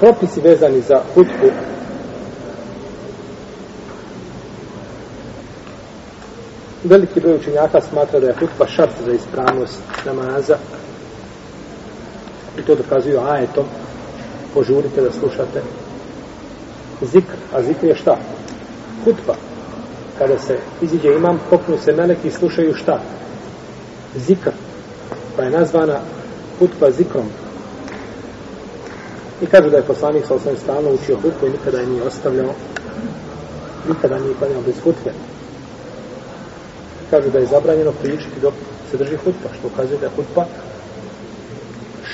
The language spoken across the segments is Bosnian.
propisi vezani za hutbu. Veliki broj učenjaka smatra da je hutba šart za ispravnost namaza. I to dokazuju ajetom. Požurite da slušate. Zikr, a zikr je šta? hutba. Kada se iziđe imam, popnu se melek i slušaju šta? zikr. Pa je nazvana hutba zikrom i kažu da je poslanik sa osnovim stalno učio hutbu i nikada je nije ostavljao nikada nije klanjao bez hutbe kažu da je zabranjeno pričati dok se drži hutba, što ukazuje da je hutba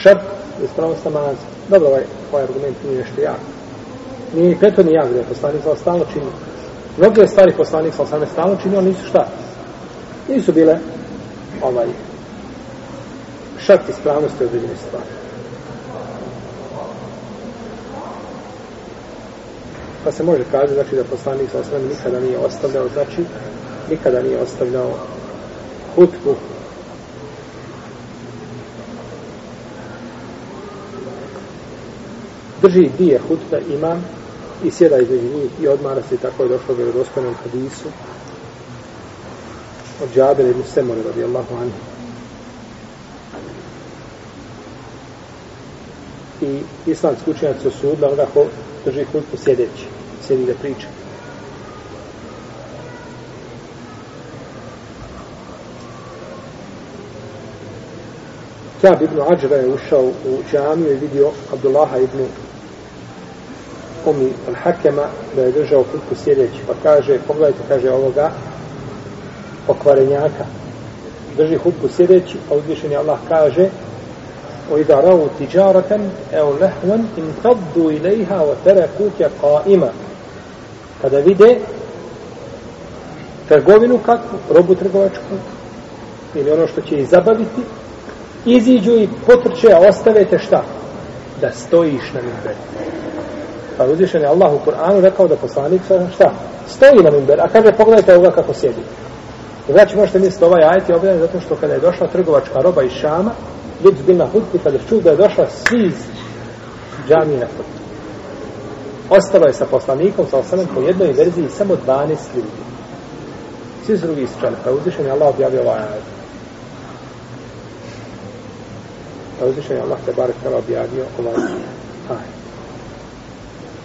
šart je spravost namaza. Dobro, ovaj, ovaj argument nije nešto jak. Nije ni peto ni jak, da je poslanik sa stalno čini. Mnoge stvari poslanik sa osnovim stalno čini, ali nisu šta? Nisu bile ovaj šart ispravnosti određene stvari. Pa se može kaže znači da poslanik sa osam nikada nije ostavljao, znači nikada nije ostavljao hutbu. Drži dvije hutbe imam i sjeda između njih i odmara se i tako je došlo u vjerodostojnom hadisu od džabele ibn Semore radijallahu anhu. I islamski učenjaci osudila onda ko drži hutbu sjedeći sjedi da priča Kjab ibn Ađra je ušao u džamiju i vidio Abdullaha ibn Umi al-Hakema da je držao kutku sjedeći. Pa kaže, pogledajte, kaže ovoga pokvarenjaka. Drži hutbu sjedeći, a uzvišen je Allah kaže o رأوا تجارة أو لهوا انفضوا in وتركوك ilaiha wa qaima. Kada vide trgovinu kakvu, robu trgovačku ili ono što će ih zabaviti, iziđu i potrče, a ostavete šta? Da stojiš na minberu. Pa uzvišen je Allah u Kur'anu rekao da poslanik šta? Stoji na minberu, a kaže pogledajte ovoga kako sjedi. Znači možete misliti ovaj ajet je objavljen zato što kada je došla trgovačka roba iz Šama, već su na hutbi, kada je čuo da je došla svi iz džamije na hutbi. Ostalo je sa poslanikom, sa osanem, po jednoj verziji samo 12 ljudi. Svi su drugi isčali, pa uzvišen je Allah objavio ovaj ajed. Pa uzvišen je Allah te barek tala objavio ovaj ajed.